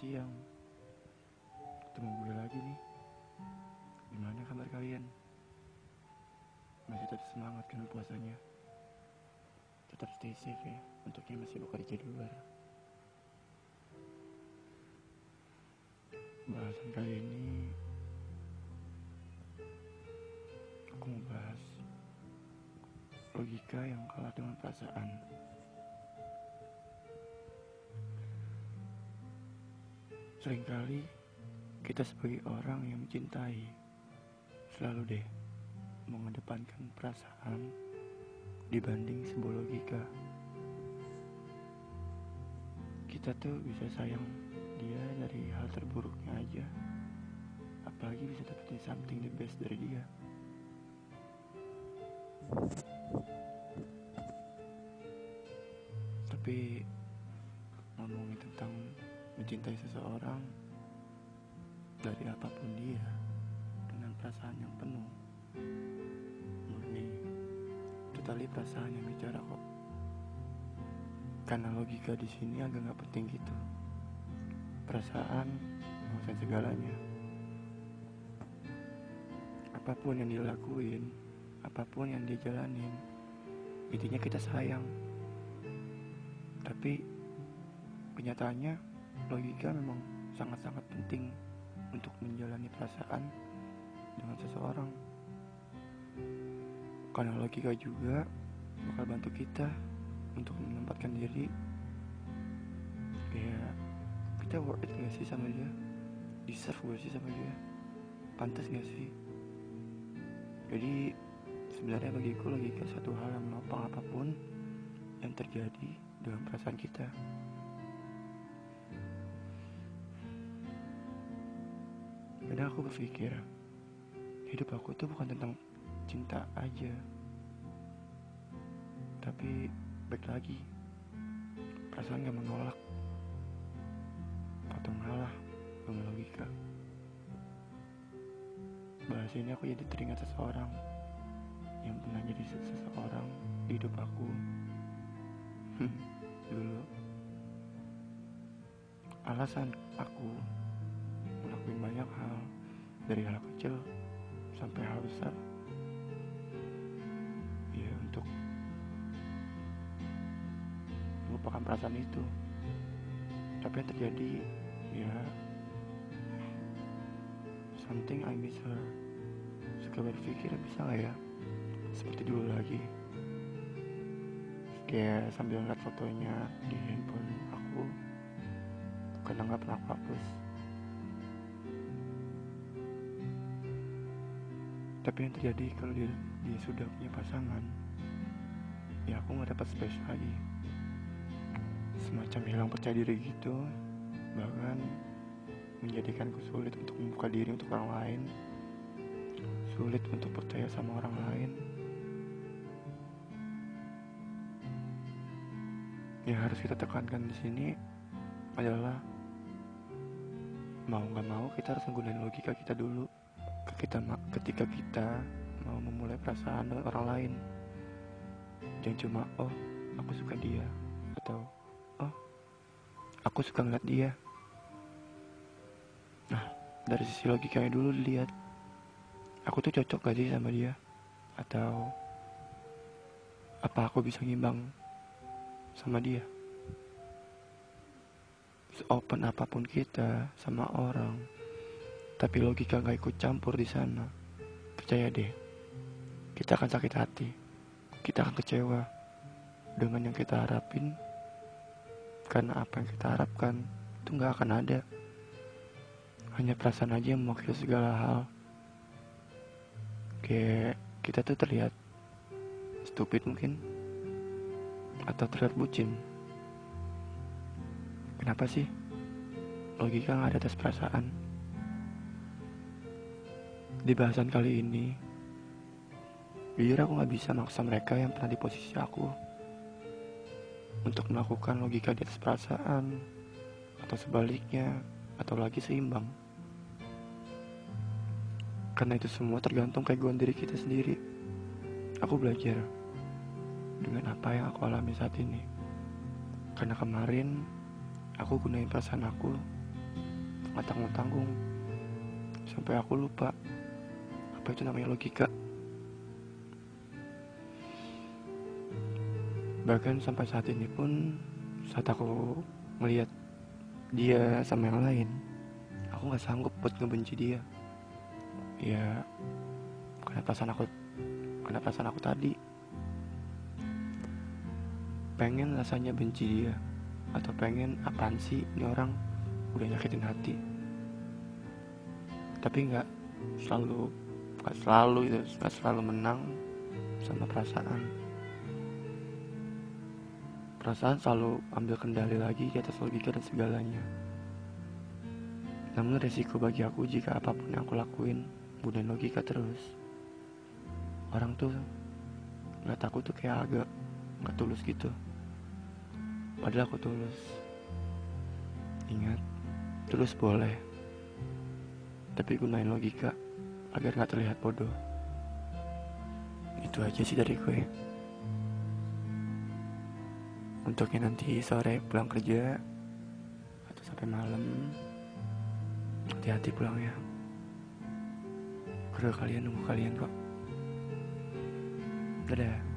siang Ketemu gue lagi nih Gimana kabar kalian? Masih tetap semangat kan puasanya? Tetap stay safe ya Untuk yang masih bekerja di luar Bahasan kali ini Aku mau bahas Logika yang kalah dengan perasaan Seringkali kita sebagai orang yang mencintai selalu deh mengedepankan perasaan dibanding sebuah logika. Kita tuh bisa sayang dia dari hal terburuknya aja, apalagi bisa dapetin something the best dari dia. Tapi ngomongin tentang mencintai seseorang dari apa pun dia dengan perasaan yang penuh murni. Totali perasaan yang bicara kok. Karena logika di sini agak nggak penting gitu. Perasaan bukan segalanya. Apa pun yang dilakuin apa pun yang dia jalanin intinya kita sayang. Tapi kenyataannya logika memang sangat-sangat penting untuk menjalani perasaan dengan seseorang. Karena logika juga bakal bantu kita untuk menempatkan diri. Ya kita worth it gak sih sama dia? Deserve gak sih sama dia? Pantas gak sih? Jadi sebenarnya bagiku logika satu hal yang menopang apa pun yang terjadi dalam perasaan kita kadang aku berpikir hidup aku tuh bukan tentang cinta aja. Tapi baik lagi perasaan gak menolak. Atau ngalah dengan logika bahas ini aku jadi teringat seseorang yang pernah jadi seseorang di hidup aku. Dulu. Alasan aku ngelakuin banyak hal dari hal kecil sampai hal besar. Ya untuk melupakan perasaan itu. Tapi yang terjadi ya something I miss her. Suka berpikir bisa gak ya? Seperti dulu lagi. Kayak sambil ngeliat fotonya di handphone aku kadang nggak pernah hapus tapi yang terjadi kalau dia, dia sudah punya pasangan ya aku nggak dapat space lagi. Semacam hilang percaya diri gitu bahkan menjadikanku sulit untuk membuka diri untuk orang lain sulit untuk percaya sama orang lain. Yang harus kita tekankan di sini adalah mau nggak mau kita harus menggunakan logika kita dulu kita ketika kita mau memulai perasaan dengan orang lain. Jangan cuma oh aku suka dia atau oh aku suka ngeliat dia. Nah dari sisi logikanya dulu dilihat aku tuh cocok gak sih sama dia? Atau apa aku bisa ngimbang sama dia? Seopen apa pun kita sama orang tapi logika gak ikut campur di sana. Percaya deh, kita akan sakit hati, kita akan kecewa dengan yang kita harapin, karena apa yang kita harapkan itu gak akan ada. Hanya perasaan aja yang mewakili segala hal. Kayak kita tuh terlihat stupid mungkin, atau terlihat bucin. Kenapa sih? Logika gak ada atas perasaan. Di bahasan kali ini, jujur aku gak bisa maksa mereka yang pernah di posisi aku untuk melakukan logika di atas perasaan, atau sebaliknya, atau lagi seimbang. Karena itu semua tergantung keegoan diri kita sendiri. Aku belajar dengan apa yang aku alami saat ini. Karena kemarin aku gunain perasaan aku nggak tanggung tanggung sampai aku lupa apa itu namanya? Logika. Bahkan sampai saat ini pun saat aku melihat dia sama yang lain aku nggak sanggup buat ngebenci dia. Ya karena perasaan aku karena perasaan aku tadi pengen rasanya benci dia atau pengen apaan sih ini orang? Udah nyakitin hati. Tapi nggak selalu nggak selalu itu nggak selalu menang sama perasaan. Perasaan selalu ambil kendali lagi di atas logika dan segalanya. Namun resiko bagi aku jika apa pun yang aku lakuin bukan logika terus. Orang tuh nggak takut tuh kayak agak nggak tulus gitu. Padahal aku tulus. Ingat tulus boleh. Tapi gunain logika agar nggak terlihat bodoh. Itu aja sih dari gue. Untuknya nanti sore pulang kerja atau sampai malam hati-hati pulang ya. Kedua kalian nunggu kalian kok. Dadah